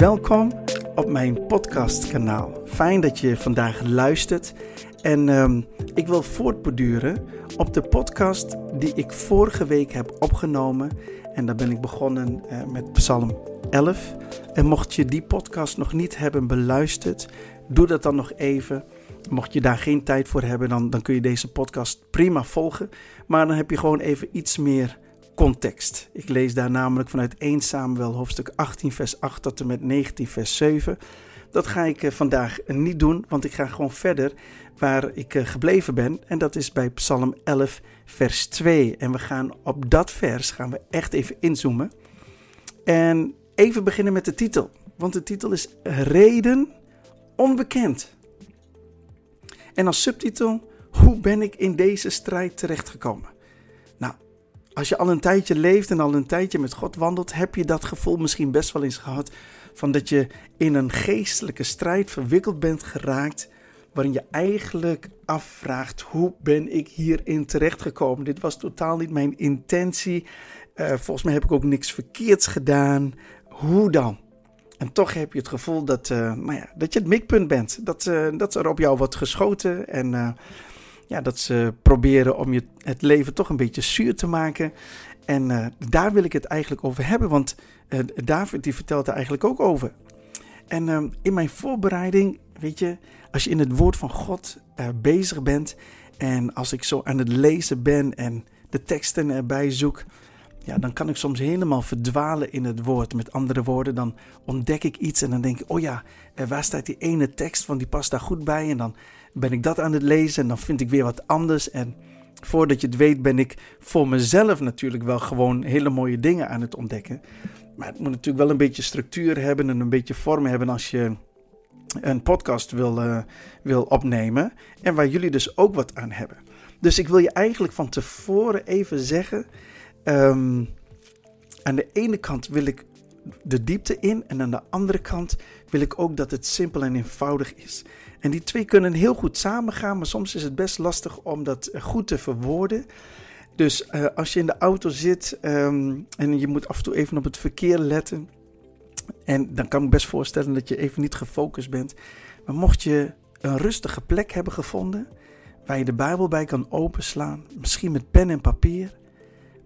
Welkom op mijn podcastkanaal. Fijn dat je vandaag luistert. En um, ik wil voortborduren op de podcast die ik vorige week heb opgenomen. En daar ben ik begonnen uh, met Psalm 11. En mocht je die podcast nog niet hebben beluisterd, doe dat dan nog even. Mocht je daar geen tijd voor hebben, dan, dan kun je deze podcast prima volgen. Maar dan heb je gewoon even iets meer context. Ik lees daar namelijk vanuit 1 Samuel hoofdstuk 18 vers 8 tot en met 19 vers 7. Dat ga ik eh, vandaag niet doen, want ik ga gewoon verder waar ik eh, gebleven ben. En dat is bij Psalm 11 vers 2. En we gaan op dat vers gaan we echt even inzoomen. En even beginnen met de titel. Want de titel is Reden onbekend. En als subtitel, hoe ben ik in deze strijd terechtgekomen? Als je al een tijdje leeft en al een tijdje met God wandelt, heb je dat gevoel misschien best wel eens gehad van dat je in een geestelijke strijd verwikkeld bent geraakt, waarin je eigenlijk afvraagt: hoe ben ik hierin terechtgekomen? Dit was totaal niet mijn intentie. Uh, volgens mij heb ik ook niks verkeerds gedaan. Hoe dan? En toch heb je het gevoel dat, uh, ja, dat je het mikpunt bent. Dat, uh, dat er op jou wordt geschoten. En ja, dat ze proberen om je het leven toch een beetje zuur te maken. En daar wil ik het eigenlijk over hebben. Want David die vertelt er eigenlijk ook over. En in mijn voorbereiding, weet je, als je in het woord van God bezig bent. En als ik zo aan het lezen ben en de teksten erbij zoek ja, dan kan ik soms helemaal verdwalen in het woord. Met andere woorden, dan ontdek ik iets en dan denk ik, oh ja, waar staat die ene tekst van die past daar goed bij? En dan ben ik dat aan het lezen en dan vind ik weer wat anders. En voordat je het weet ben ik voor mezelf natuurlijk wel gewoon hele mooie dingen aan het ontdekken. Maar het moet natuurlijk wel een beetje structuur hebben en een beetje vorm hebben als je een podcast wil, uh, wil opnemen. En waar jullie dus ook wat aan hebben. Dus ik wil je eigenlijk van tevoren even zeggen Um, aan de ene kant wil ik de diepte in en aan de andere kant wil ik ook dat het simpel en eenvoudig is. En die twee kunnen heel goed samengaan, maar soms is het best lastig om dat goed te verwoorden. Dus uh, als je in de auto zit um, en je moet af en toe even op het verkeer letten. En dan kan ik best voorstellen dat je even niet gefocust bent. Maar mocht je een rustige plek hebben gevonden, waar je de Bijbel bij kan openslaan, misschien met pen en papier,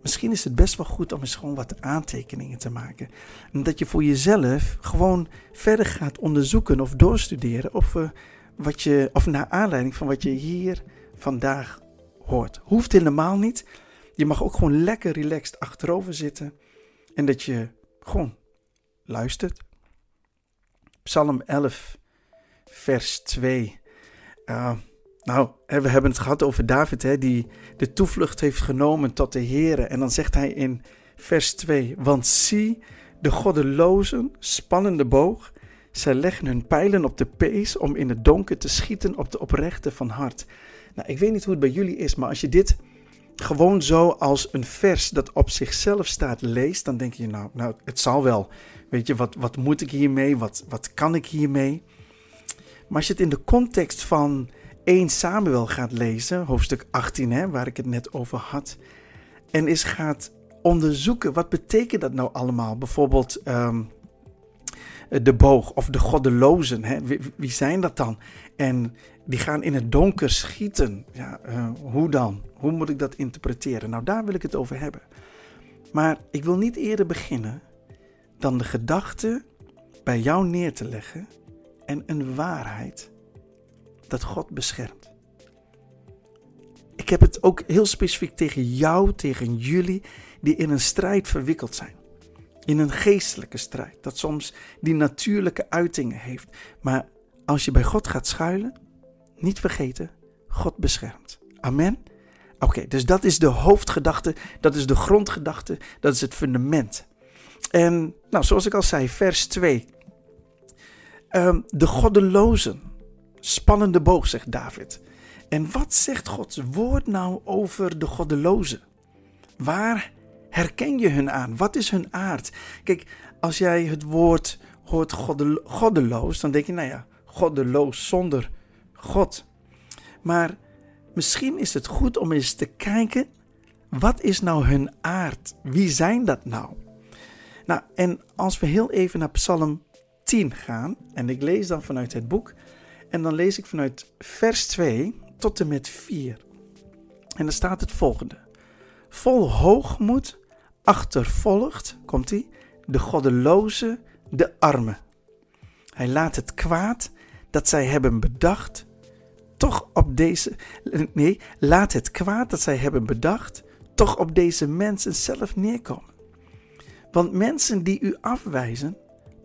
Misschien is het best wel goed om eens gewoon wat aantekeningen te maken. En dat je voor jezelf gewoon verder gaat onderzoeken of doorstuderen. Of, uh, wat je, of naar aanleiding van wat je hier vandaag hoort. Hoeft helemaal niet. Je mag ook gewoon lekker relaxed achterover zitten. En dat je gewoon luistert. Psalm 11, vers 2. Uh, nou, we hebben het gehad over David, hè, die de toevlucht heeft genomen tot de Heer. En dan zegt hij in vers 2: Want zie, de goddelozen spannen de boog. Zij leggen hun pijlen op de pees om in het donker te schieten op de oprechte van hart. Nou, ik weet niet hoe het bij jullie is, maar als je dit gewoon zo als een vers dat op zichzelf staat leest, dan denk je, nou, nou het zal wel. Weet je, wat, wat moet ik hiermee? Wat, wat kan ik hiermee? Maar als je het in de context van 1 Samuel gaat lezen, hoofdstuk 18, hè, waar ik het net over had. En is gaat onderzoeken, wat betekent dat nou allemaal? Bijvoorbeeld um, de boog of de goddelozen. Hè? Wie, zijn dat dan? En die gaan in het donker schieten. Ja, uh, hoe dan? Hoe moet ik dat interpreteren? Nou, daar wil ik het over hebben. Maar ik wil niet eerder beginnen dan de gedachte bij jou neer te leggen en een waarheid dat God beschermt. Ik heb het ook heel specifiek tegen jou, tegen jullie, die in een strijd verwikkeld zijn. In een geestelijke strijd, dat soms die natuurlijke uitingen heeft. Maar als je bij God gaat schuilen, niet vergeten, God beschermt. Amen. Oké, dus dat is de hoofdgedachte, dat is de grondgedachte, dat is het fundament. En nou, zoals ik al zei, vers 2. Um, ehm, de goddelozen Spannende boog, zegt David. En wat zegt Gods woord nou over de goddelozen? Waar herken je hun aan? Wat is hun aard? Kijk, als jij het woord hoort goddeloos, dan denk je, nou ja, goddeloos zonder God. Maar misschien is het goed om eens te kijken, wat is nou hun aard? Wie zijn dat nou? Nou, en als we heel even naar Psalm 10 gaan. En ik lees dan vanuit het boek. En dan lees ik vanuit vers 2 tot en met 4. En dan staat het volgende. Vol hoogmoed achtervolgt, komt hij, de goddeloze, de armen. Hij laat het kwaad dat zij hebben bedacht, toch op deze, nee, laat het kwaad dat zij hebben bedacht, toch op deze mensen zelf neerkomen. Want mensen die u afwijzen,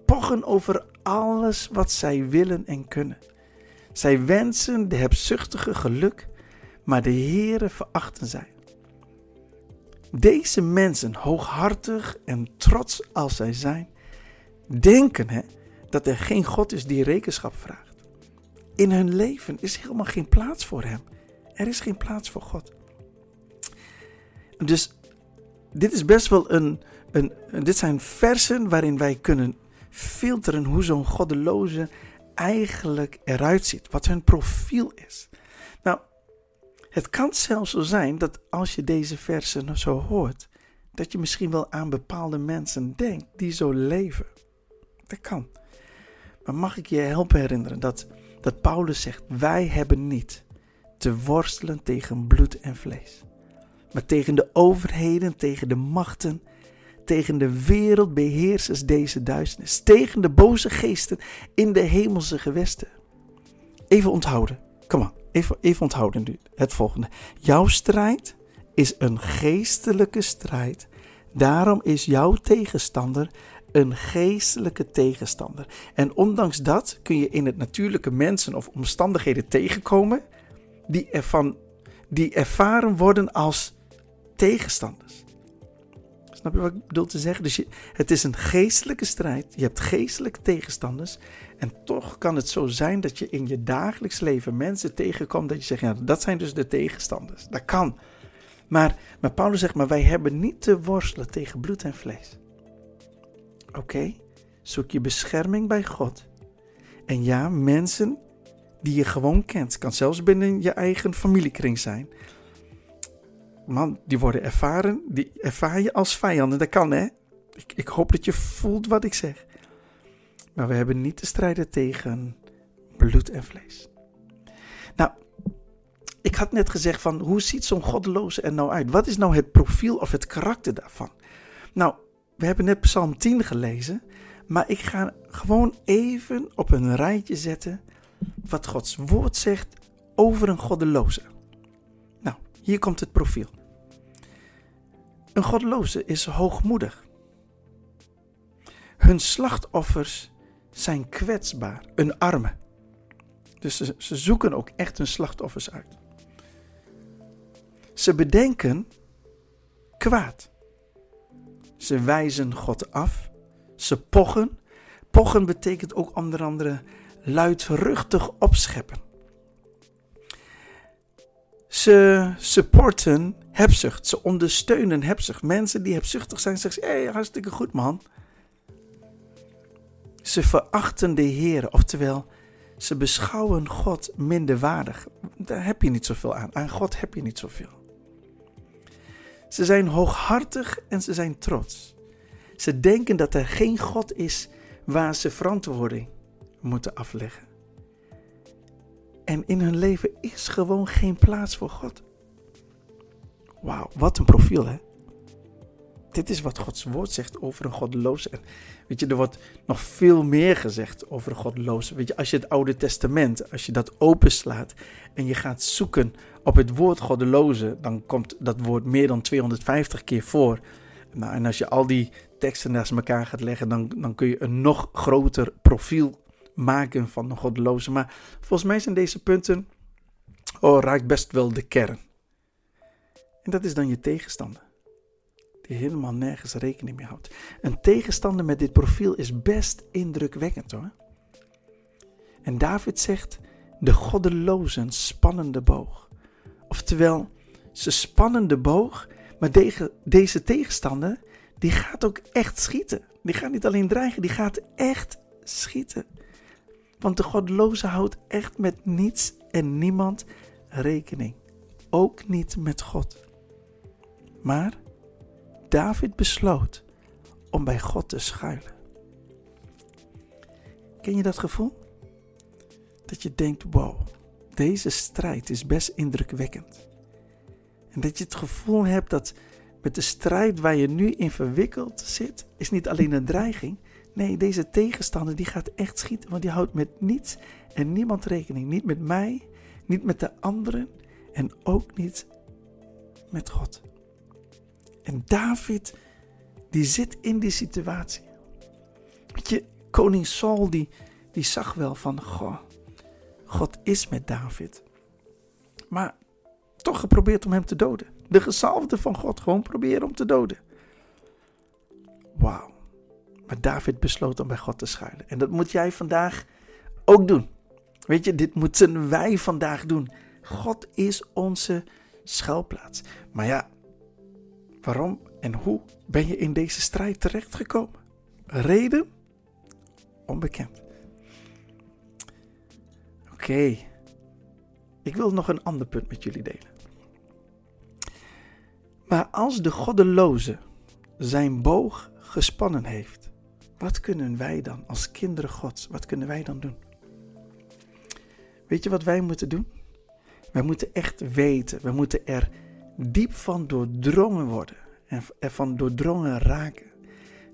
pochen over alles wat zij willen en kunnen. Zij wensen de hebzuchtige geluk, maar de Heere verachten zij. Deze mensen, hooghartig en trots als zij zijn, denken hè, dat er geen God is die rekenschap vraagt. In hun leven is helemaal geen plaats voor Hem. Er is geen plaats voor God. Dus dit is best wel een, een, dit zijn versen waarin wij kunnen filteren hoe zo'n goddeloze eigenlijk eruit ziet, wat hun profiel is. Nou, het kan zelfs zo zijn dat als je deze versen zo hoort, dat je misschien wel aan bepaalde mensen denkt die zo leven. Dat kan. Maar mag ik je helpen herinneren dat, dat Paulus zegt: Wij hebben niet te worstelen tegen bloed en vlees, maar tegen de overheden, tegen de machten, tegen de wereldbeheersers deze duisternis, tegen de boze geesten in de hemelse gewesten. Even onthouden. Kom maar, even, onthouden nu het volgende. Jouw strijd is een geestelijke strijd. Daarom is jouw tegenstander een geestelijke tegenstander. En ondanks dat kun je in het natuurlijke mensen of omstandigheden tegenkomen die, ervan, die ervaren worden als tegenstanders. Snap je wat ik bedoel te zeggen? Dus je, het is een geestelijke strijd. Je hebt geestelijke tegenstanders. En toch kan het zo zijn dat je in je dagelijks leven mensen tegenkomt dat je zegt, ja, dat zijn dus de tegenstanders. Dat kan. Maar, maar Paulus zegt, maar wij hebben niet te worstelen tegen bloed en vlees. Oké, zoek je bescherming bij God. En ja, mensen die je gewoon kent, kan zelfs binnen je eigen familiekring zijn. Man, die worden ervaren, die ervaar je als vijanden. Dat kan hè. Ik, ik hoop dat je voelt wat ik zeg. Maar we hebben niet te strijden tegen bloed en vlees. Nou, ik had net gezegd van hoe ziet zo'n goddeloze er nou uit? Wat is nou het profiel of het karakter daarvan? Nou, we hebben net Psalm 10 gelezen, maar ik ga gewoon even op een rijtje zetten wat Gods woord zegt over een goddeloze. Nou, hier komt het profiel. Een goddeloze is hoogmoedig. Hun slachtoffers zijn kwetsbaar, een arme. Dus ze, ze zoeken ook echt hun slachtoffers uit. Ze bedenken kwaad. Ze wijzen God af. Ze pochen. Pochen betekent ook onder andere luidruchtig opscheppen. Ze supporten hebzucht. Ze ondersteunen hebzucht. Mensen die hebzuchtig zijn zeggen: hé, hey, hartstikke goed man. Ze verachten de Heer, oftewel, ze beschouwen God minderwaardig. Daar heb je niet zoveel aan. Aan God heb je niet zoveel. Ze zijn hooghartig en ze zijn trots. Ze denken dat er geen God is waar ze verantwoording moeten afleggen. En in hun leven is gewoon geen plaats voor God. Wauw, wat een profiel hè. Dit is wat Gods woord zegt over een goddeloze. En weet je, er wordt nog veel meer gezegd over een goddeloze. Weet je, als je het Oude Testament, als je dat openslaat en je gaat zoeken op het woord goddeloze, dan komt dat woord meer dan 250 keer voor. Nou, en als je al die teksten naast elkaar gaat leggen, dan, dan kun je een nog groter profiel maken van een goddeloze. Maar volgens mij zijn deze punten, oh, raakt best wel de kern. En dat is dan je tegenstander die helemaal nergens rekening mee houdt. Een tegenstander met dit profiel is best indrukwekkend hoor. En David zegt: de goddelozen spannen de boog. Oftewel, ze spannen de boog, maar deze tegenstander, die gaat ook echt schieten. Die gaat niet alleen dreigen, die gaat echt schieten. Want de goddeloze houdt echt met niets en niemand rekening. Ook niet met God. Maar David besloot om bij God te schuilen. Ken je dat gevoel? Dat je denkt, wow, deze strijd is best indrukwekkend. En dat je het gevoel hebt dat met de strijd waar je nu in verwikkeld zit, is niet alleen een dreiging. Nee, deze tegenstander die gaat echt schieten, want die houdt met niets en niemand rekening. Niet met mij, niet met de anderen en ook niet met God. En David, die zit in die situatie. Weet je, koning Saul, die, die zag wel van, goh, God is met David. Maar toch geprobeerd om hem te doden. De gezalfde van God gewoon proberen om te doden. Wauw. Maar David besloot om bij God te schuilen. En dat moet jij vandaag ook doen. Weet je, dit moeten wij vandaag doen. God is onze schuilplaats. Maar ja, waarom en hoe ben je in deze strijd terechtgekomen? Reden? Onbekend. Oké, ik wil nog een ander punt met jullie delen. Maar als de goddeloze zijn boog gespannen heeft, wat kunnen wij dan als kinderen Gods, wat kunnen wij dan doen? Weet je wat wij moeten doen? Wij moeten echt weten, we moeten er diep van doordrongen worden en ervan doordrongen raken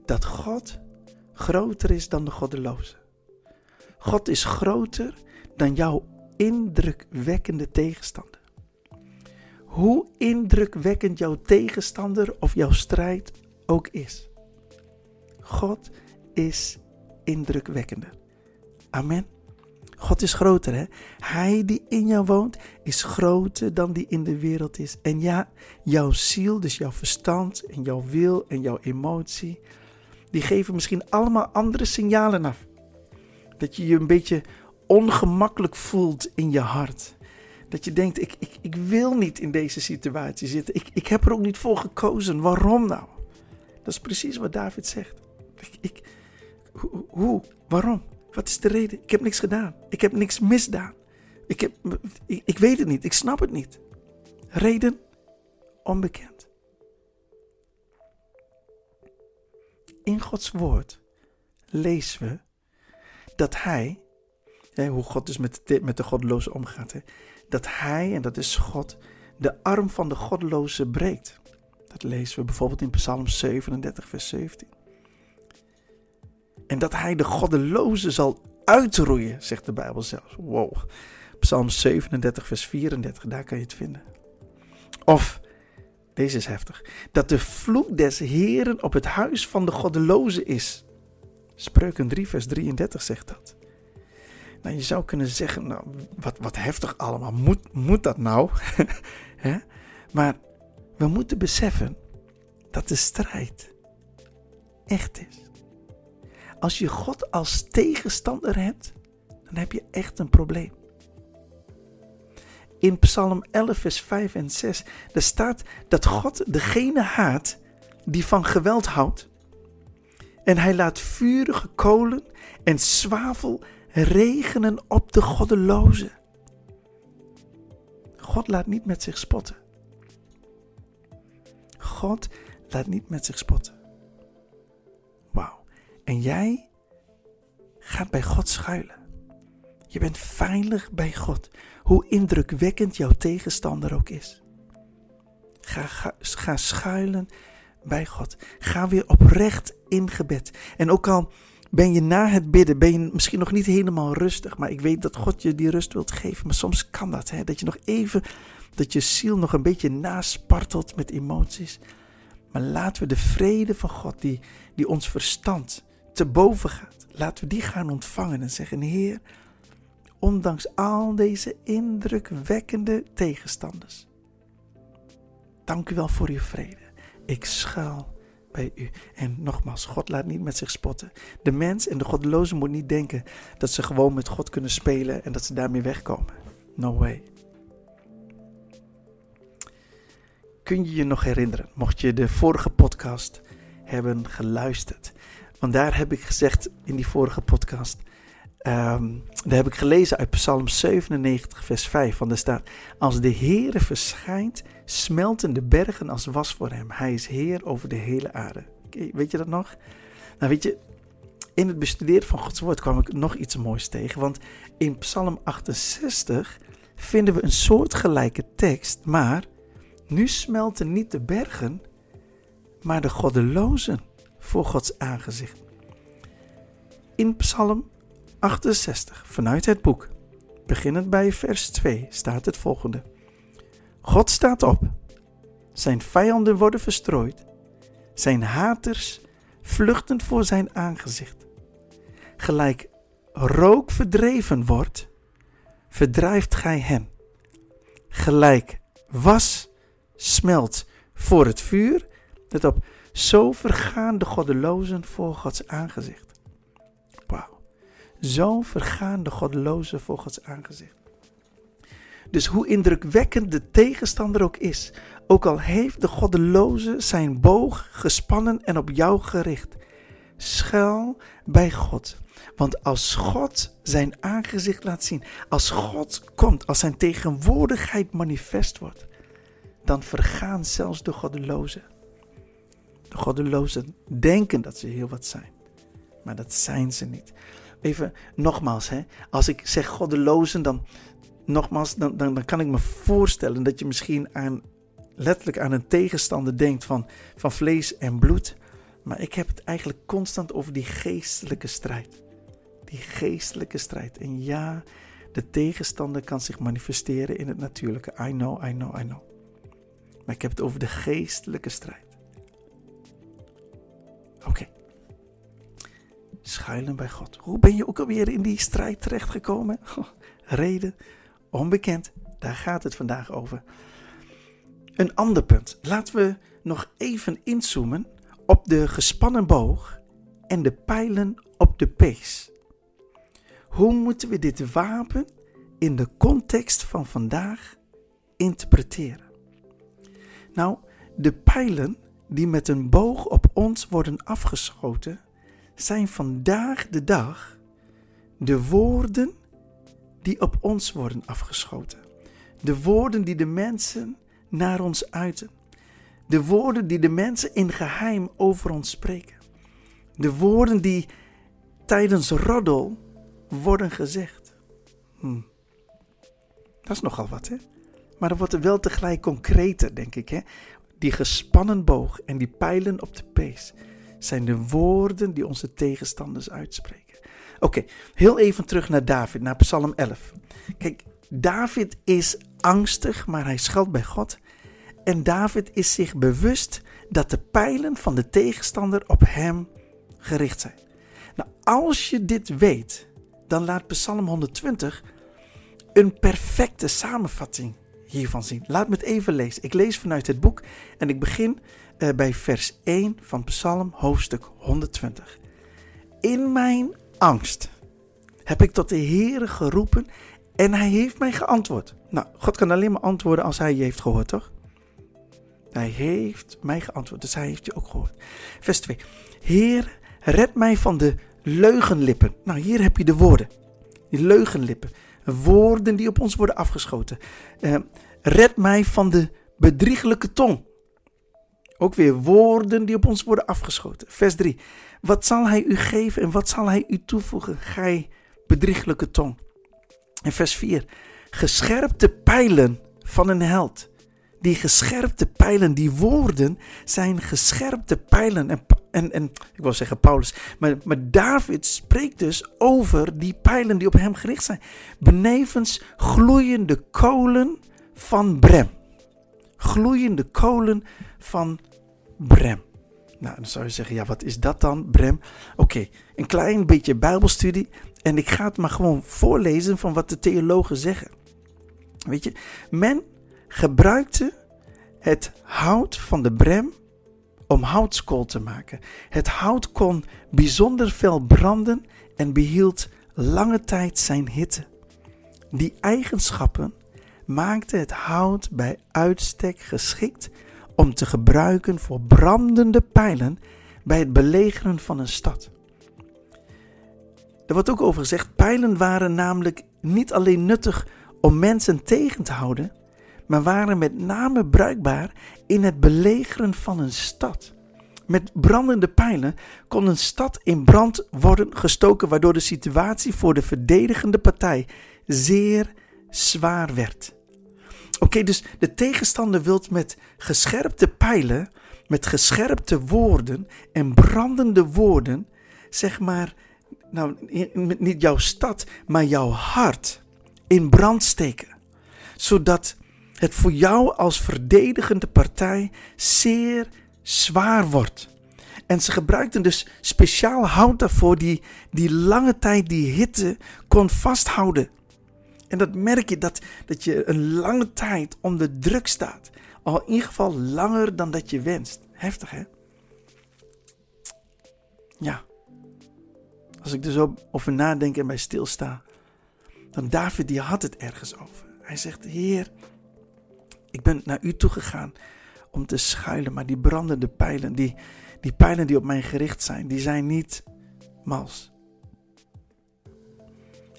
dat God groter is dan de goddeloze. God is groter dan jouw indrukwekkende tegenstander. Hoe indrukwekkend jouw tegenstander of jouw strijd ook is. God is indrukwekkender. Amen. God is groter, hè? Hij die in jou woont is groter dan die in de wereld is. En ja, jouw ziel, dus jouw verstand en jouw wil en jouw emotie, die geven misschien allemaal andere signalen af. Dat je je een beetje ongemakkelijk voelt in je hart. Dat je denkt, ik, ik, ik wil niet in deze situatie zitten. Ik, ik heb er ook niet voor gekozen. Waarom nou? Dat is precies wat David zegt. Ik, ik, hoe? Waarom? Wat is de reden? Ik heb niks gedaan. Ik heb niks misdaan. Ik, heb, ik, ik weet het niet. Ik snap het niet. Reden? Onbekend. In Gods woord lezen we dat Hij hoe God dus met de, met de goddeloze omgaat. Hè, dat hij, en dat is God, de arm van de goddeloze breekt. Dat lezen we bijvoorbeeld in Psalm 37, vers 17. En dat hij de goddeloze zal uitroeien, zegt de Bijbel zelfs. Wow. Psalm 37, vers 34, daar kan je het vinden. Of, deze is heftig, dat de vloek des Heren op het huis van de goddeloze is. Spreuken 3, vers 33 zegt dat. Nou, je zou kunnen zeggen, nou, wat, wat heftig allemaal. Moet, moet dat nou? maar we moeten beseffen dat de strijd echt is. Als je God als tegenstander hebt, dan heb je echt een probleem. In Psalm 11, vers 5 en 6, daar staat dat God degene haat die van geweld houdt. En hij laat vurige kolen en zwavel regenen op de goddelozen. God laat niet met zich spotten. God laat niet met zich spotten. En jij gaat bij God schuilen. Je bent veilig bij God, hoe indrukwekkend jouw tegenstander ook is. Ga, ga, ga schuilen bij God. Ga weer oprecht in gebed. En ook al ben je na het bidden, ben je misschien nog niet helemaal rustig, maar ik weet dat God je die rust wilt geven. Maar soms kan dat, hè? dat je nog even, dat je ziel nog een beetje naspartelt met emoties. Maar laten we de vrede van God, die, die ons verstand te boven gaat, laten we die gaan ontvangen en zeggen, Heer, ondanks al deze indrukwekkende tegenstanders, dank u wel voor uw vrede. Ik schuil bij u. En nogmaals, God laat niet met zich spotten. De mens en de goddeloze moet niet denken dat ze gewoon met God kunnen spelen en dat ze daarmee wegkomen. No way. Kun je je nog herinneren, mocht je de vorige podcast hebben geluisterd? Want daar heb ik gezegd in die vorige podcast. Um, daar heb ik gelezen uit Psalm 97, vers 5. Want er staat: Als de Heere verschijnt, smelten de bergen als was voor hem. Hij is Heer over de hele aarde. Weet je dat nog? Nou, weet je, in het bestuderen van Gods woord kwam ik nog iets moois tegen. Want in Psalm 68 vinden we een soortgelijke tekst, maar nu smelten niet de bergen, maar de goddelozen voor Gods aangezicht. In Psalm 68, vanuit het boek, beginnend bij vers 2, staat het volgende. God staat op, zijn vijanden worden verstrooid, zijn haters vluchten voor zijn aangezicht. Gelijk rook verdreven wordt, verdrijft gij hen. Gelijk was smelt voor het vuur, let op, zo vergaan de goddelozen voor Gods aangezicht. Wauw. Zo vergaan de goddelozen voor Gods aangezicht. Dus hoe indrukwekkend de tegenstander ook is, ook al heeft de goddeloze zijn boog gespannen en op jou gericht, schuil bij God. Want als God zijn aangezicht laat zien, als God komt, als zijn tegenwoordigheid manifest wordt, dan vergaan zelfs de goddelozen. De goddelozen denken dat ze heel wat zijn, maar dat zijn ze niet. Even nogmaals, hè, als ik zeg goddelozen, dan, nogmaals, dan, dan kan ik me voorstellen dat je misschien aan, letterlijk aan een tegenstander denkt van, van vlees en bloed. Maar ik heb het eigenlijk constant over die geestelijke strijd. Die geestelijke strijd. En ja, de tegenstander kan zich manifesteren in het natuurlijke. I know, I know, I know. Maar ik heb het over de geestelijke strijd. Oké. Schuilen bij God. Hoe ben je ook alweer in die strijd terechtgekomen? Reden onbekend. Daar gaat het vandaag over. Een ander punt. Laten we nog even inzoomen op de gespannen boog en de pijlen op de pees. Hoe moeten we dit wapen in de context van vandaag interpreteren? Nou, de pijlen die met een boog op ons worden afgeschoten, zijn vandaag de dag de woorden die op ons worden afgeschoten. De woorden die de mensen naar ons uiten. De woorden die de mensen in geheim over ons spreken. De woorden die tijdens roddel worden gezegd. Hm. Dat is nogal wat, hè? Maar dan wordt wel tegelijk concreter, denk ik. Hè? Die gespannen boog en die pijlen op de pees zijn de woorden die onze tegenstanders uitspreken. Oké, heel even terug naar David, naar Psalm 11. Kijk, David is angstig, maar hij schuilt bij God. En David is zich bewust dat de pijlen van de tegenstander op hem gericht zijn. Nou, als je dit weet, dan laat Psalm 120 een perfecte samenvatting zien. Laat me het even lezen. Ik lees vanuit het boek en ik begin uh, bij vers 1 van Psalm hoofdstuk 120. In mijn angst heb ik tot de Heere geroepen en hij heeft mij geantwoord. Nou, God kan alleen maar antwoorden als hij je heeft gehoord, toch? Hij heeft mij geantwoord, dus hij heeft je ook gehoord. Vers 2. Heer, red mij van de leugenlippen. Nou, hier heb je de woorden. Die leugenlippen. Woorden die op ons worden afgeschoten. Uh, red mij van de bedrieglijke tong. Ook weer woorden die op ons worden afgeschoten. Vers 3. Wat zal hij u geven en wat zal hij u toevoegen, gij bedrieglijke tong? En vers 4. Gescherpte pijlen van een held. Die gescherpte pijlen, die woorden zijn gescherpte pijlen. En, en, en ik wil zeggen Paulus, maar, maar David spreekt dus over die pijlen die op hem gericht zijn. Benevens gloeiende kolen van Brem. Gloeiende kolen van Brem. Nou, dan zou je zeggen, ja, wat is dat dan, Brem? Oké, een klein beetje Bijbelstudie. En ik ga het maar gewoon voorlezen van wat de theologen zeggen. Weet je, men gebruikte het hout van de brem om houtskool te maken. Het hout kon bijzonder fel branden en behield lange tijd zijn hitte. Die eigenschappen maakten het hout bij uitstek geschikt om te gebruiken voor brandende pijlen bij het belegeren van een stad. Er wordt ook over gezegd, pijlen waren namelijk niet alleen nuttig om mensen tegen te houden, maar waren met name bruikbaar in het belegeren van een stad. Met brandende pijlen kon een stad in brand worden gestoken, waardoor de situatie voor de verdedigende partij zeer zwaar werd. Oké, dus de tegenstander wil met gescherpte pijlen, met gescherpte woorden en brandende woorden, zeg maar, nou, niet jouw stad, maar jouw hart in brand steken. Zodat het voor jou als verdedigende partij zeer zwaar wordt. En ze gebruikten dus speciaal hout daarvoor die, die lange tijd die hitte kon vasthouden. En dat merk je dat, dat je een lange tijd onder druk staat. Al in ieder geval langer dan dat je wenst. Heftig hè? Ja. Als ik er zo over nadenk en bij stilsta. Dan David die had het ergens over. Hij zegt, Heer, ik ben naar u toegegaan om te schuilen. Maar die brandende pijlen, die, die pijlen die op mij gericht zijn, die zijn niet mals.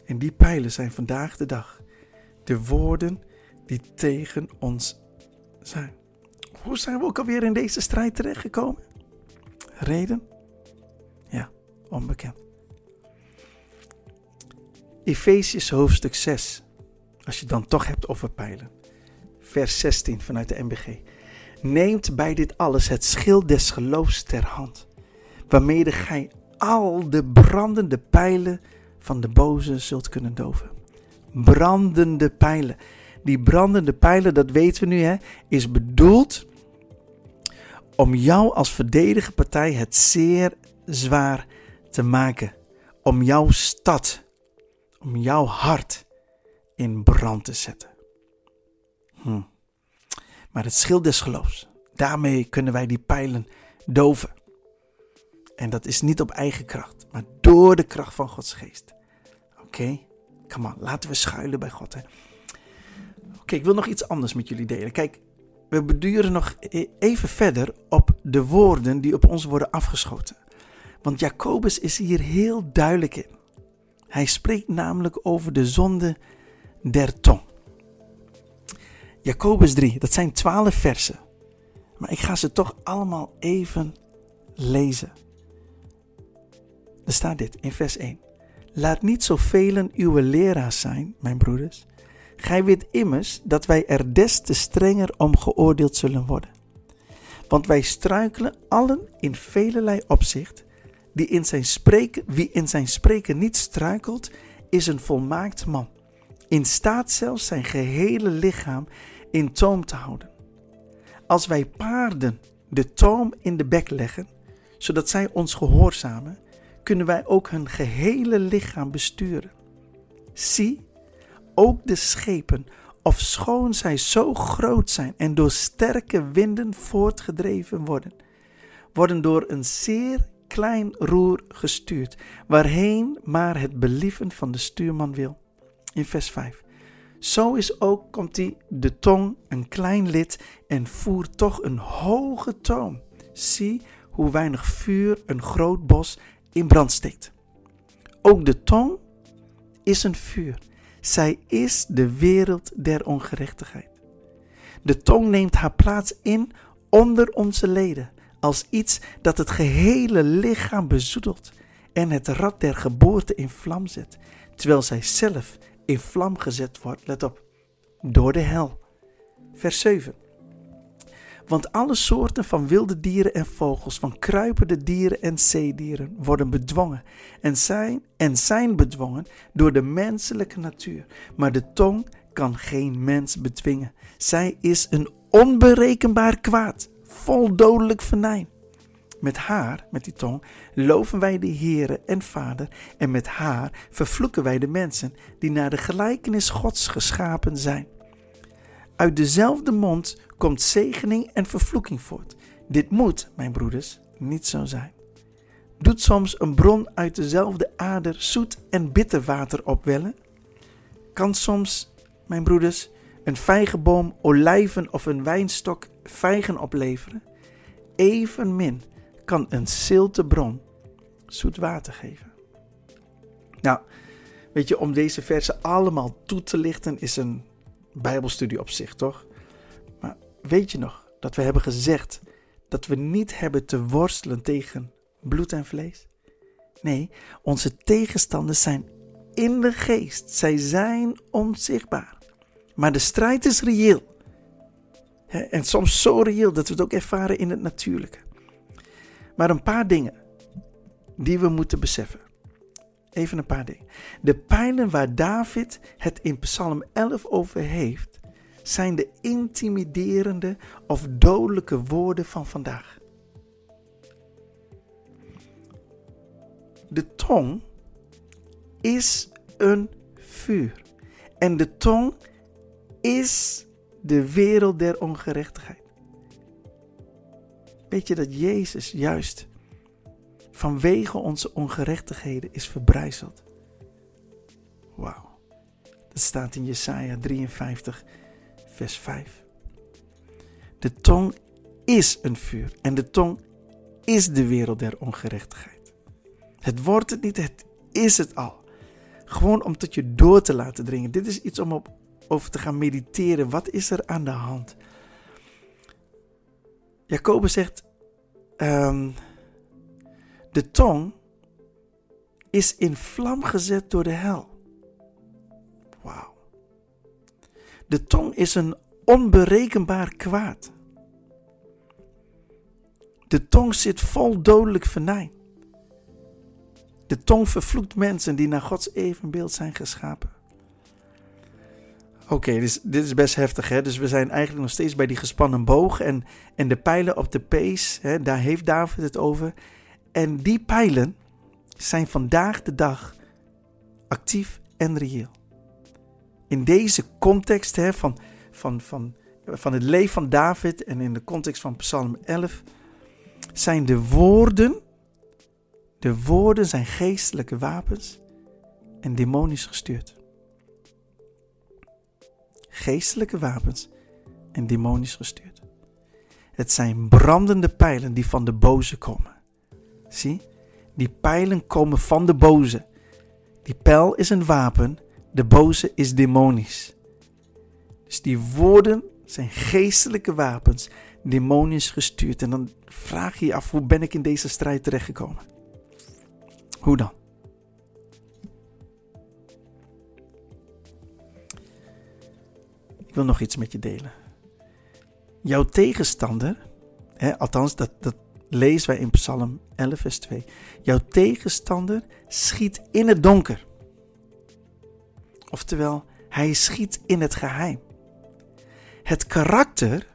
En die pijlen zijn vandaag de dag de woorden die tegen ons zijn. Hoe zijn we ook alweer in deze strijd terechtgekomen? Reden? Ja, onbekend. Efesius hoofdstuk 6. Als je dan toch hebt over pijlen. Vers 16 vanuit de MBG. Neemt bij dit alles het schild des geloofs ter hand, waarmee gij al de brandende pijlen van de boze zult kunnen doven. Brandende pijlen. Die brandende pijlen, dat weten we nu, hè, is bedoeld om jou als verdedige partij het zeer zwaar te maken. Om jouw stad, om jouw hart in brand te zetten. Hm. Maar het schild des geloofs, daarmee kunnen wij die pijlen doven. En dat is niet op eigen kracht, maar door de kracht van Gods geest. Oké, okay? come on, laten we schuilen bij God. Oké, ik wil nog iets anders met jullie delen. Kijk, we beduren nog e- even verder op de woorden die op ons worden afgeschoten. Want Jacobus is hier heel duidelijk in. Hij spreekt namelijk over de zonde der tong. Jacobus 3, dat zijn twaalf versen. Maar ik ga ze toch allemaal even lezen. Er staat dit in vers 1. Laat niet zoveel uw leraars zijn, mijn broeders. Gij weet immers dat wij er des te strenger om geoordeeld zullen worden. Want wij struikelen allen in velelei opzicht. Die in zijn spreken, wie in zijn spreken niet struikelt, is een volmaakt man. In staat zelfs zijn gehele lichaam in toom te houden. Als wij paarden de toom in de bek leggen, zodat zij ons gehoorzamen, kunnen wij ook hun gehele lichaam besturen. Zie, ook de schepen, of schoon zij zo groot zijn en door sterke winden voortgedreven worden, worden door een zeer klein roer gestuurd, waarheen maar het believen van de stuurman wil. In vers 5. Zo is ook, komt die, de tong een klein lid en voert toch een hoge toon. Zie hoe weinig vuur een groot bos in brand steekt. Ook de tong is een vuur. Zij is de wereld der ongerechtigheid. De tong neemt haar plaats in onder onze leden als iets dat het gehele lichaam bezoedelt en het rad der geboorte in vlam zet, terwijl zij zelf in vlam gezet wordt, let op, door de hel. Vers 7. Want alle soorten van wilde dieren en vogels, van kruipende dieren en zeedieren worden bedwongen en zijn, en zijn bedwongen door de menselijke natuur. Maar de tong kan geen mens bedwingen. Zij is een onberekenbaar kwaad, vol dodelijk venijn. Met haar, met die tong, loven wij de Heere en Vader en met haar vervloeken wij de mensen die naar de gelijkenis Gods geschapen zijn. Uit dezelfde mond komt zegening en vervloeking voort. Dit moet, mijn broeders, niet zo zijn. Doet soms een bron uit dezelfde ader zoet en bitter water opwellen? Kan soms, mijn broeders, een vijgenboom olijven of een wijnstok vijgen opleveren? Evenmin kan een zilte bron zoet water geven. Nou, weet je, om deze versen allemaal toe te lichten is een Bijbelstudie op zich, toch? Maar weet je nog dat we hebben gezegd dat we niet hebben te worstelen tegen bloed en vlees? Nee, onze tegenstanders zijn in de geest. Zij zijn onzichtbaar. Maar de strijd is reëel. En soms zo reëel dat we het ook ervaren in het natuurlijke. Maar een paar dingen die we moeten beseffen. Even een paar dingen. De pijlen waar David het in Psalm 11 over heeft, zijn de intimiderende of dodelijke woorden van vandaag. De tong is een vuur. En de tong is de wereld der ongerechtigheid. Weet je dat Jezus juist vanwege onze ongerechtigheden is verbrijzeld? Wauw. Dat staat in Jesaja 53, vers 5. De tong is een vuur en de tong is de wereld der ongerechtigheid. Het wordt het niet, het is het al. Gewoon om tot je door te laten dringen. Dit is iets om op, over te gaan mediteren. Wat is er aan de hand? Jacobus zegt: um, De tong is in vlam gezet door de hel. Wauw. De tong is een onberekenbaar kwaad. De tong zit vol dodelijk venijn. De tong vervloekt mensen die naar Gods evenbeeld zijn geschapen. Oké, dus dit is best heftig. Hè? Dus we zijn eigenlijk nog steeds bij die gespannen boog. En, en de pijlen op de pees, hè, daar heeft David het over. En die pijlen zijn vandaag de dag actief en reëel. In deze context hè, van, van, van, van het leven van David en in de context van Psalm 11 zijn de woorden de woorden zijn geestelijke wapens en demonisch gestuurd. Geestelijke wapens en demonisch gestuurd. Het zijn brandende pijlen die van de boze komen. Zie, die pijlen komen van de boze. Die pijl is een wapen, de boze is demonisch. Dus die woorden zijn geestelijke wapens, demonisch gestuurd. En dan vraag je je af, hoe ben ik in deze strijd terechtgekomen? Hoe dan? Ik wil nog iets met je delen. Jouw tegenstander, hè, althans dat, dat lezen wij in Psalm 11, vers 2. Jouw tegenstander schiet in het donker. Oftewel, hij schiet in het geheim. Het karakter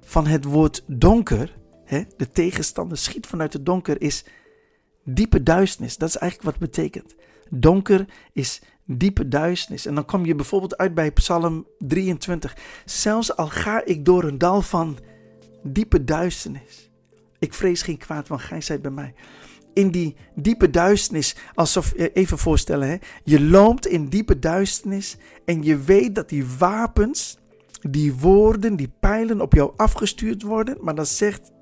van het woord donker, hè, de tegenstander schiet vanuit het donker, is diepe duisternis. Dat is eigenlijk wat het betekent. Donker is diepe duisternis. En dan kom je bijvoorbeeld uit bij Psalm 23. Zelfs al ga ik door een dal van diepe duisternis. Ik vrees geen kwaad, want gij zijt bij mij. In die diepe duisternis, alsof, even voorstellen, hè, je loopt in diepe duisternis en je weet dat die wapens, die woorden, die pijlen op jou afgestuurd worden. Maar dan zegt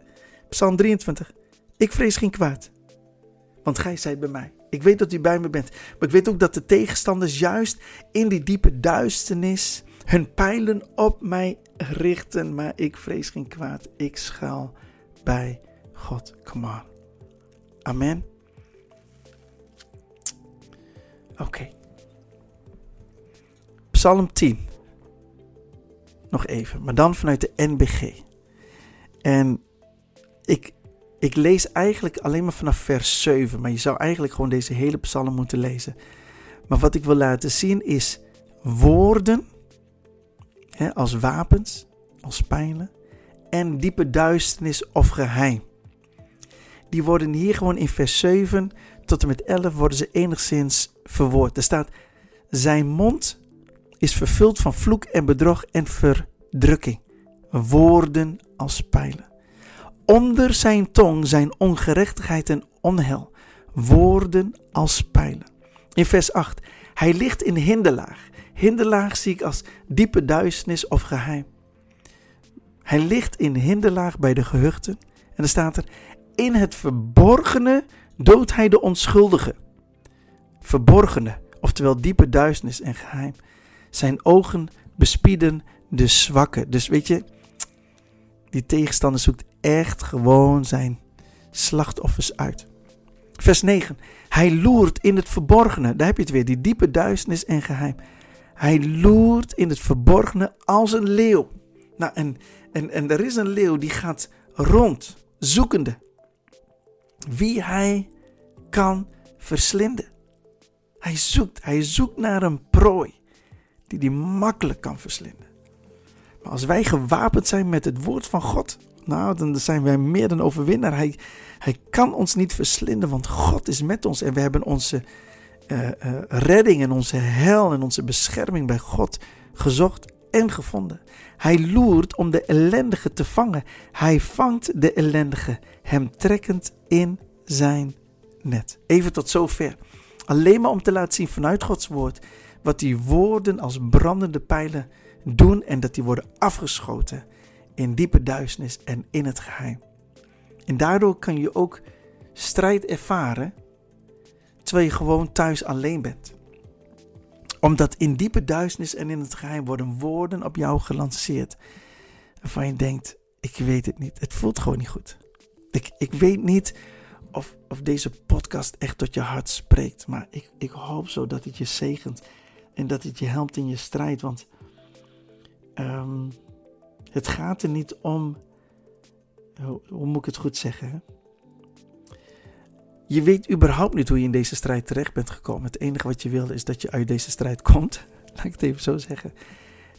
Psalm 23, ik vrees geen kwaad want gij zijt bij mij. Ik weet dat u bij me bent, maar ik weet ook dat de tegenstanders juist in die diepe duisternis hun pijlen op mij richten, maar ik vrees geen kwaad. Ik schuil bij God. Come on. Amen. Oké. Psalm 10. Nog even, maar dan vanuit de NBG. En ik, ik lees eigenlijk alleen maar vanaf vers 7, maar je zou eigenlijk gewoon deze hele psalm moeten lezen. Maar wat ik wil laten zien is woorden hè, als wapens, als pijlen en diepe duisternis of geheim. Die worden hier gewoon in vers 7 tot en met 11 worden ze enigszins verwoord. Er staat, zijn mond is vervuld van vloek en bedrog en verdrukking. Woorden als pijlen. Onder zijn tong zijn ongerechtigheid en onheil, woorden als pijlen. In vers 8, hij ligt in hinderlaag. Hinderlaag zie ik als diepe duisternis of geheim. Hij ligt in hinderlaag bij de gehuchten. En er staat er, in het verborgene doodt hij de onschuldige. Verborgene, oftewel diepe duisternis en geheim. Zijn ogen bespieden de zwakke. Dus weet je, Die tegenstander zoekt echt gewoon zijn slachtoffers uit. Vers 9. Hij loert in het verborgene. Daar heb je het weer, die diepe duisternis en geheim. Hij loert in het verborgene als een leeuw. Nou, en, en, en er is een leeuw die gaat rond, zoekende. Wie hij kan verslinden. Hij zoekt, hij zoekt naar een prooi die hij makkelijk kan verslinden. Maar als wij gewapend zijn met het woord van God, nou, dan zijn wij meer dan overwinnaar. Hij, hij kan ons niet verslinden, want God is met ons en we hebben onze uh, uh, redding en onze hel en onze bescherming bij God gezocht en gevonden. Hij loert om de ellendige te vangen. Hij vangt de ellendige, hem trekkend in zijn net. Even tot zover. Alleen maar om te laten zien vanuit Gods woord wat die woorden als brandende pijlen doen en dat die worden afgeschoten in diepe duisternis en in het geheim. En daardoor kan je ook strijd ervaren terwijl je gewoon thuis alleen bent. Omdat in diepe duisternis en in het geheim worden woorden op jou gelanceerd waarvan je denkt, ik weet het niet, het voelt gewoon niet goed. Ik, ik weet niet of, of deze podcast echt tot je hart spreekt. Maar ik, ik hoop zo dat het je zegent. En dat het je helpt in je strijd. Want um, het gaat er niet om. Hoe, hoe moet ik het goed zeggen? Hè? Je weet überhaupt niet hoe je in deze strijd terecht bent gekomen. Het enige wat je wil is dat je uit deze strijd komt. Laat ik het even zo zeggen.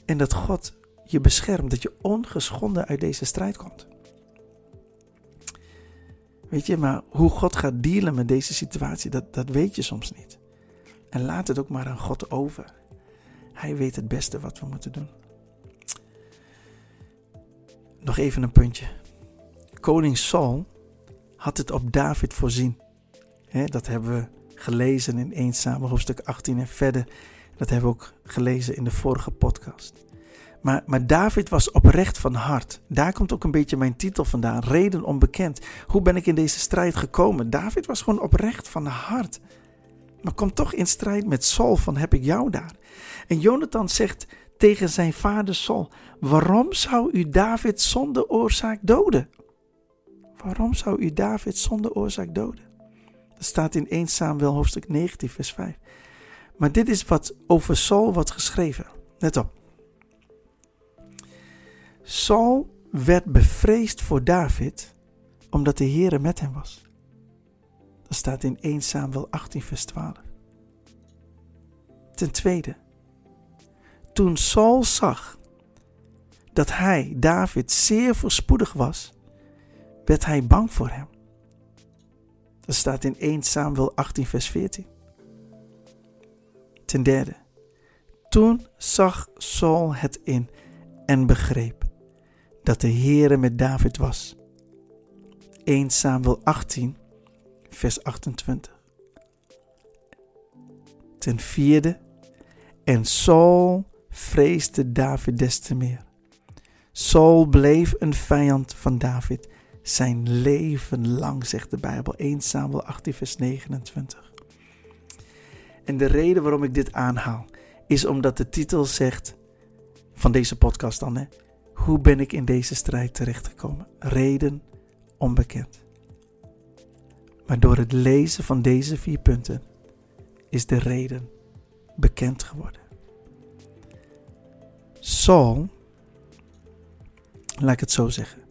En dat God je beschermt. Dat je ongeschonden uit deze strijd komt. Weet je, maar hoe God gaat dealen met deze situatie, dat, dat weet je soms niet. En laat het ook maar aan God over. Hij weet het beste wat we moeten doen. Nog even een puntje. Koning Saul had het op David voorzien. Dat hebben we gelezen in 1 Samuel hoofdstuk 18 en verder. Dat hebben we ook gelezen in de vorige podcast. Maar, maar David was oprecht van hart. Daar komt ook een beetje mijn titel vandaan. Reden onbekend. Hoe ben ik in deze strijd gekomen? David was gewoon oprecht van hart. Maar komt toch in strijd met Saul van heb ik jou daar. En Jonathan zegt tegen zijn vader Saul: Waarom zou u David zonder oorzaak doden? Waarom zou u David zonder oorzaak doden? Dat staat in 1 Samuel hoofdstuk 19 vers 5. Maar dit is wat over Saul wordt geschreven. Let op. Saul werd bevreesd voor David omdat de Heere met hem was. Dat staat in 1 Samuel 18 vers 12. Ten tweede, toen Saul zag dat hij, David, zeer voorspoedig was, werd hij bang voor hem. Dat staat in 1 Samuel 18 vers 14. Ten derde, toen zag Saul het in en begreep dat de Heere met David was. 1 Samuel 18, vers 28. Ten vierde, en Saul vreesde David des te meer. Saul bleef een vijand van David zijn leven lang, zegt de Bijbel. 1 Samuel 18, vers 29. En de reden waarom ik dit aanhaal, is omdat de titel zegt van deze podcast dan, hè, hoe ben ik in deze strijd terechtgekomen? Reden onbekend. Maar door het lezen van deze vier punten is de reden bekend geworden. Saul, laat ik het zo zeggen,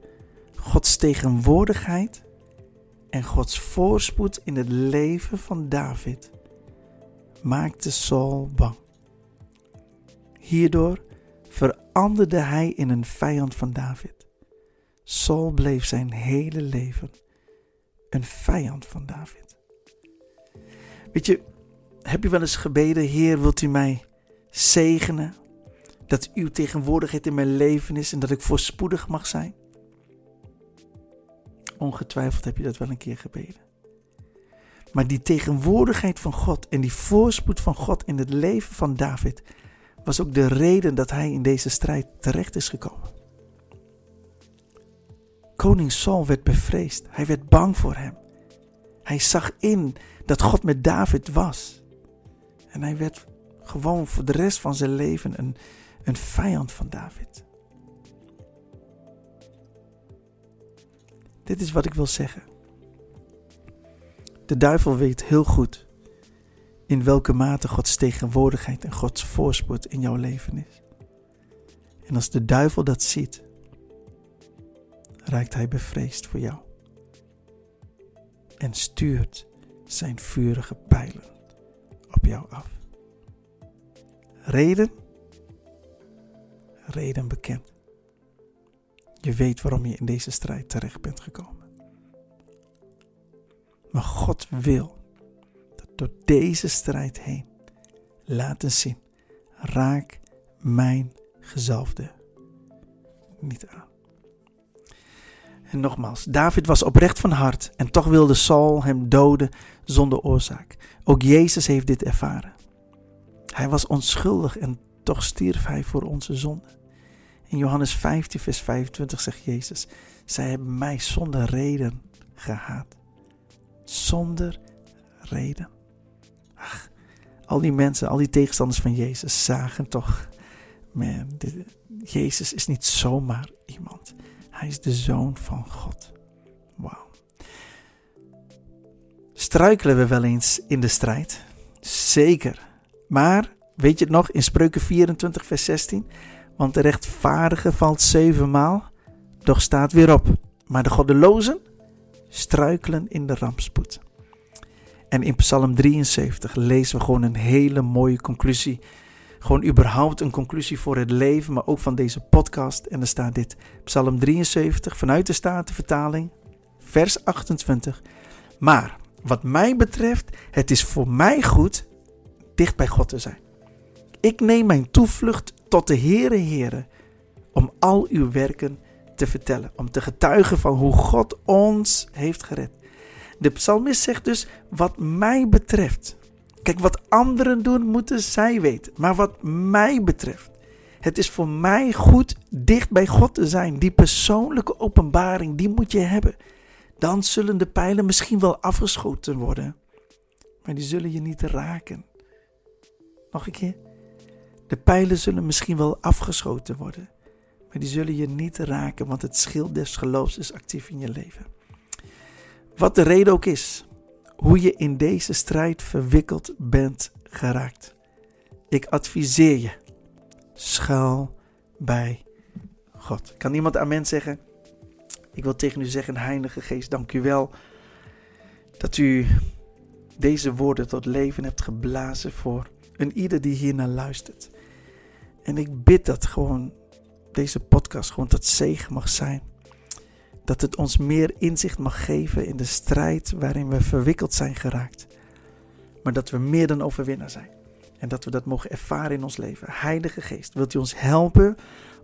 Gods tegenwoordigheid en Gods voorspoed in het leven van David maakte Saul bang. Hierdoor veranderde hij in een vijand van David. Saul bleef zijn hele leven een vijand van David. Weet je, heb je wel eens gebeden, Heer, wilt u mij zegenen? Dat uw tegenwoordigheid in mijn leven is en dat ik voorspoedig mag zijn? Ongetwijfeld heb je dat wel een keer gebeden. Maar die tegenwoordigheid van God en die voorspoed van God in het leven van David was ook de reden dat hij in deze strijd terecht is gekomen. Koning Saul werd bevreesd. Hij werd bang voor hem. Hij zag in dat God met David was. En hij werd gewoon voor de rest van zijn leven een, een vijand van David. Dit is wat ik wil zeggen. De duivel weet heel goed in welke mate Gods tegenwoordigheid en Gods voorspoed in jouw leven is. En als de duivel dat ziet, raakt hij bevreesd voor jou en stuurt zijn vurige pijlen op jou af. Reden? Reden bekend. Je weet waarom je in deze strijd terecht bent gekomen. Maar God wil dat door deze strijd heen laten zien: raak mijn gezalfde niet aan. En nogmaals, David was oprecht van hart en toch wilde Saul hem doden zonder oorzaak. Ook Jezus heeft dit ervaren. Hij was onschuldig en toch stierf hij voor onze zonde. In Johannes 15, vers 25 zegt Jezus: Zij hebben mij zonder reden gehaat. Zonder reden. Ach, al die mensen, al die tegenstanders van Jezus zagen toch: man, Jezus is niet zomaar iemand. Hij is de zoon van God. Wauw. Struikelen we wel eens in de strijd? Zeker. Maar weet je het nog in Spreuken 24, vers 16? Want de rechtvaardige valt zevenmaal, doch staat weer op. Maar de goddelozen struikelen in de rampspoed. En in Psalm 73 lezen we gewoon een hele mooie conclusie gewoon überhaupt een conclusie voor het leven, maar ook van deze podcast. En er staat dit, Psalm 73 vanuit de Statenvertaling, vers 28. Maar wat mij betreft, het is voor mij goed dicht bij God te zijn. Ik neem mijn toevlucht tot de Heere Heere om al uw werken te vertellen, om te getuigen van hoe God ons heeft gered. De psalmist zegt dus, wat mij betreft, Kijk, wat anderen doen, moeten zij weten. Maar wat mij betreft, het is voor mij goed dicht bij God te zijn. Die persoonlijke openbaring, die moet je hebben. Dan zullen de pijlen misschien wel afgeschoten worden, maar die zullen je niet raken. Nog een keer. De pijlen zullen misschien wel afgeschoten worden, maar die zullen je niet raken, want het schild des geloofs is actief in je leven. Wat de reden ook is, hoe je in deze strijd verwikkeld bent geraakt. Ik adviseer je, schuil bij God. Kan iemand amen zeggen? Ik wil tegen u zeggen, Heilige Geest, dank u wel dat u deze woorden tot leven hebt geblazen voor een ieder die hier naar luistert. En ik bid dat gewoon deze podcast gewoon tot zegen mag zijn dat het ons meer inzicht mag geven in de strijd waarin we verwikkeld zijn geraakt. Maar dat we meer dan overwinnaar zijn. En dat we dat mogen ervaren in ons leven. Heilige Geest, wilt u ons helpen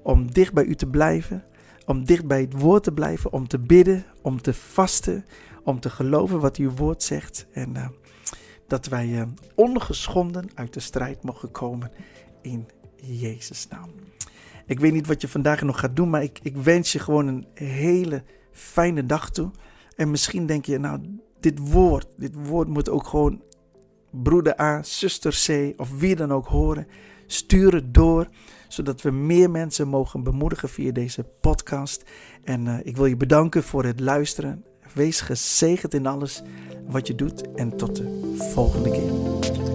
om dicht bij u te blijven? Om dicht bij het woord te blijven, om te bidden, om te vasten, om te geloven wat uw woord zegt. En uh, dat wij uh, ongeschonden uit de strijd mogen komen in Jezus' naam. Ik weet niet wat je vandaag nog gaat doen, maar ik, ik wens je gewoon een hele fijne dag toe. En misschien denk je, nou, dit woord, dit woord moet ook gewoon broeder A, zuster C of wie dan ook horen. Stuur het door, zodat we meer mensen mogen bemoedigen via deze podcast. En uh, ik wil je bedanken voor het luisteren. Wees gezegend in alles wat je doet en tot de volgende keer.